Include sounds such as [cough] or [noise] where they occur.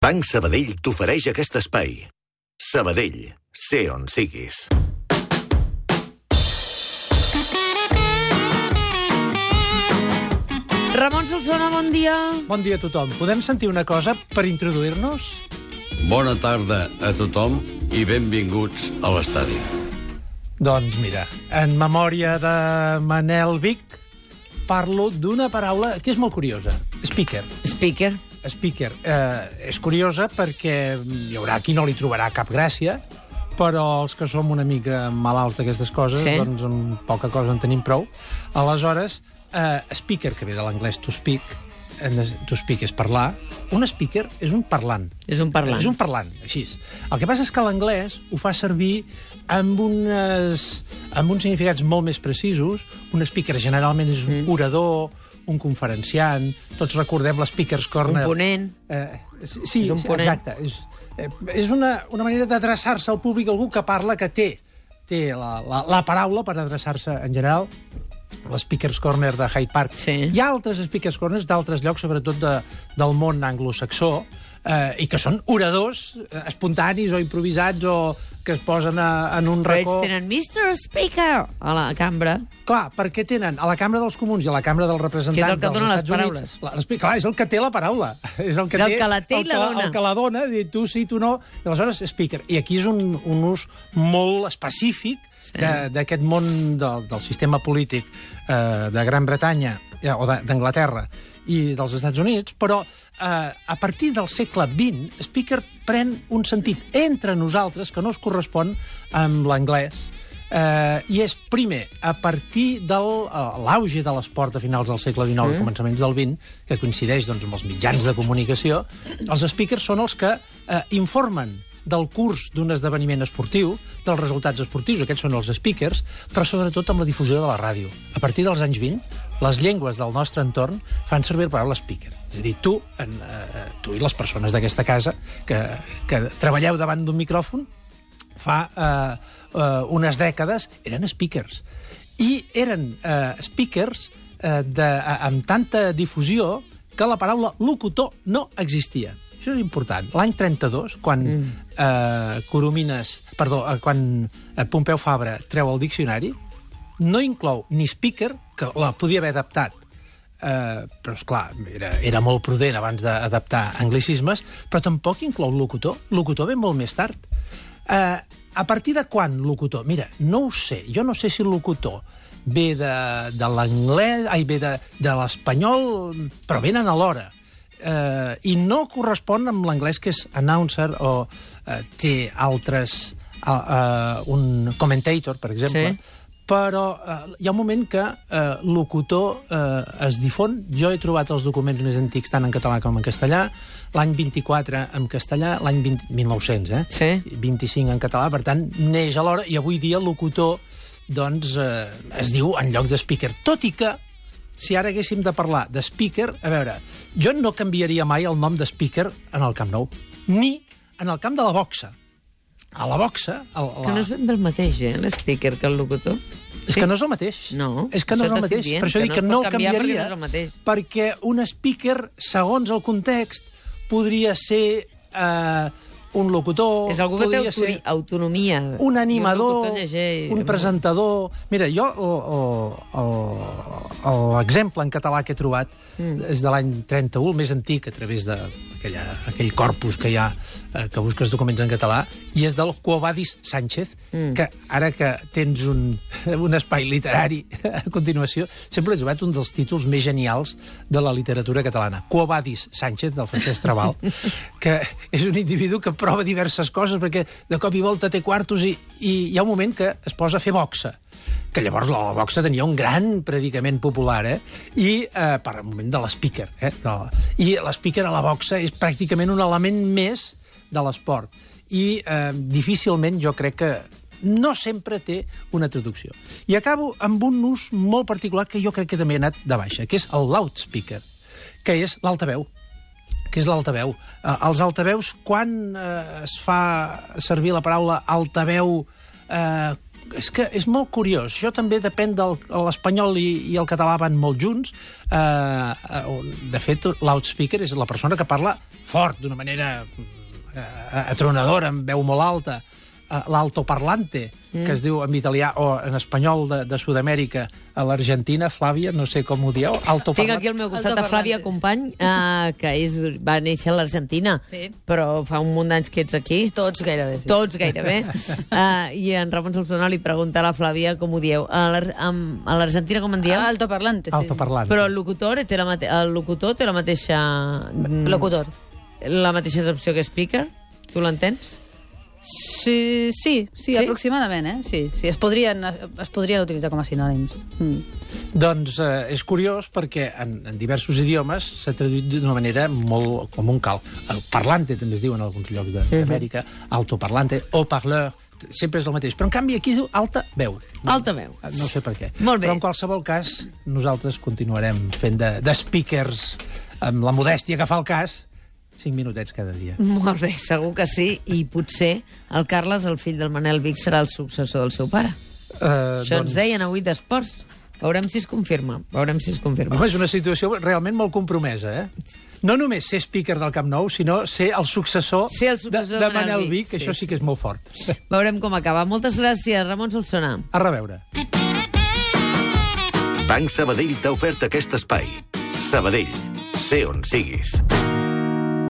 Banc Sabadell t'ofereix aquest espai. Sabadell, sé on siguis. Ramon Solsona, bon dia. Bon dia a tothom. Podem sentir una cosa per introduir-nos? Bona tarda a tothom i benvinguts a l'estadi. Doncs mira, en memòria de Manel Vic, parlo d'una paraula que és molt curiosa. Speaker. Speaker. Speaker. Eh, és curiosa perquè hi haurà qui no li trobarà cap gràcia, però els que som una mica malalts d'aquestes coses, Sí. doncs amb poca cosa en tenim prou. Aleshores, eh, speaker, que ve de l'anglès to speak, to speak és parlar, un speaker és un parlant. És un parlant. És un parlant, així. El que passa és que l'anglès ho fa servir amb, unes, amb uns significats molt més precisos. Un speaker generalment és un Mm. orador, un conferenciant, tots recordem l'Speaker's Un Corner. ponent. Eh, sí, sí, És un ponent. exacte. És, eh, és una, una manera d'adreçar-se al públic, algú que parla, que té, té la, la, la paraula per adreçar-se en general l'Speaker's Corner de Hyde Park. Sí. Hi ha altres Speaker's Corners d'altres llocs, sobretot de, del món anglosaxó, eh, i que són oradors eh, espontanis o improvisats o que es posen a, en un Però ells racó... tenen Mr. Speaker a la cambra. Clar, perquè tenen a la Cambra dels Comuns i a la Cambra dels Representants Que és el que dels dona les Estats Units... paraules. La, l'espe- clar, és el que té la paraula. [laughs] És el que, És el té, que la té i el la que, dona. El que la dona, dir tu sí, tu no... I aleshores, speaker. I aquí és un, un ús molt específic Sí. de- d'aquest món del, del sistema polític eh, de Gran Bretanya eh, o d'Anglaterra i dels Estats Units, però eh, a partir del segle XX, speaker pren un sentit entre nosaltres que no es correspon amb l'anglès, eh, i és, primer, a partir de l'auge de l'esport a finals del segle XIX i començaments del XX, que coincideix doncs, amb els mitjans de comunicació, els speakers són els que eh, informen del curs d'un esdeveniment esportiu, dels resultats esportius, aquests són els speakers, però sobretot amb la difusió de la ràdio. A partir dels anys 20, les llengües del nostre entorn fan servir la paraula speaker. És a dir, tu, en, eh, tu i les persones d'aquesta casa que, que treballeu davant d'un micròfon, fa eh, eh, unes dècades eren speakers. I eren eh, speakers eh, de, amb tanta difusió que la paraula locutor no existia. Això és important. L'any 32, quan mm. eh, Coromines, perdó, eh, quan eh, Pompeu Fabra treu el diccionari, no inclou ni speaker, que la podia haver adaptat, eh, però, és clar era, era molt prudent abans d'adaptar anglicismes, però tampoc inclou locutor. Locutor ve molt més tard. Eh, a partir de quan locutor? Mira, no ho sé. Jo no sé si locutor ve de, de l'anglès, ai, ve de, de l'espanyol, però venen alhora. Eh, I no correspon amb l'anglès que és announcer o eh, té altres... Uh, uh, un commentator, per exemple, Sí. però eh, hi ha un moment que eh, locutor eh, es difon. Jo he trobat els documents més antics tant en català com en castellà, l'any 24 en castellà, l'any 20 1900, eh? Sí. 25 en català, per tant, neix alhora, i avui dia locutor doncs, eh, es diu en lloc de speaker. Tot i que, si ara haguéssim de parlar de speaker, a veure, jo no canviaria mai el nom de speaker en el Camp Nou, ni en el camp de la boxa. A la boxa... El, la... Que no és ben bé el mateix, eh, l'speaker, que el locutor. És que no és el mateix. No, és que no és el mateix. dient, per això que dic no que no pot canviar perquè canviaria, no perquè un speaker, segons el context, podria ser eh, un locutor... És algú que té ser autonomia. un animador, locutor llegeix- un presentador... Mira, jo l'exemple en català que he trobat mm. és de l'any 31, el més antic, a través d'aquella aquell corpus que hi ha, eh, que busques documents en català, i és del Quobadis Sánchez, mm. que ara que tens un, [laughs] un espai literari a continuació, sempre he trobat un dels títols més genials de la literatura catalana. Quobadis Sánchez, del Francesc Trabal, [laughs] que és un individu que prova diverses coses, perquè de cop i volta té quartos i, i hi ha un moment que es posa a fer boxa que llavors la boxa tenia un gran predicament popular, eh? I eh, per al moment de l'speaker, eh? De la... I l'speaker a la boxa és pràcticament un element més de l'esport. I eh, difícilment jo crec que no sempre té una traducció. I acabo amb un ús molt particular que jo crec que també ha anat de baixa, que és el loudspeaker, que és l'altaveu que és l'altaveu. Eh, els altaveus, quan eh, es fa servir la paraula altaveu eh, és que és molt curiós. Jo també depèn del l'espanyol i, i el català van molt junts. Eh, eh, de fet, l'outspeaker és la persona que parla fort, d'una manera eh, atronadora, amb veu molt alta. Eh, L'altoparlante, mm. que es diu en italià o en espanyol de, de Sud-amèrica, a l'Argentina, Flàvia, no sé com ho dieu, Tinc altoparlante. aquí al meu costat a. Flàvia Company, uh, que és, va néixer a l'Argentina, Sí. però fa un munt d'anys que ets aquí. Tots gairebé, sí. Tots gairebé. Uh, [laughs] I en Ramon Solsona li pregunta a la Flàvia com ho dieu. A l'Argentina com en dieu? Altoparlante, sí. Altoparlante. Però el locutor té la, mate el locutor té la mateixa... mm, Locutor. La mateixa opció que speaker? Tu l'entens? Sí, sí, sí, Sí? aproximadament, eh? Sí, sí, es podrien, es podrien utilitzar com a sinònims. Mm. Doncs eh, és curiós perquè en, en diversos idiomes s'ha traduït d'una manera molt com un cal. El parlante també es diu en alguns llocs de- d'Amèrica, altoparlante, o parleur, sempre és el mateix. Però en canvi aquí es diu alta veu. Alta veu. No sé per què. Molt bé. Però en qualsevol cas, nosaltres continuarem fent de, de speakers amb la modèstia que fa el cas, cinc minutets cada dia. [laughs] Molt bé, segur que sí. I potser el Carles, el fill del Manel Vic, serà el successor del seu pare. Uh, Això ens deien avui d'esports. Veurem si es confirma. Veurem si es confirma. Home, és una situació realment molt compromesa, eh? No només ser speaker del Camp Nou, sinó ser el successor, Ser el successor de, de Manel Vic, Vic, que sí, això sí sí. que és molt fort. [laughs] Veurem com acaba. Moltes gràcies, Ramon Solsona. A reveure. Banc Sabadell t'ha ofert aquest espai. Sabadell, sé on siguis.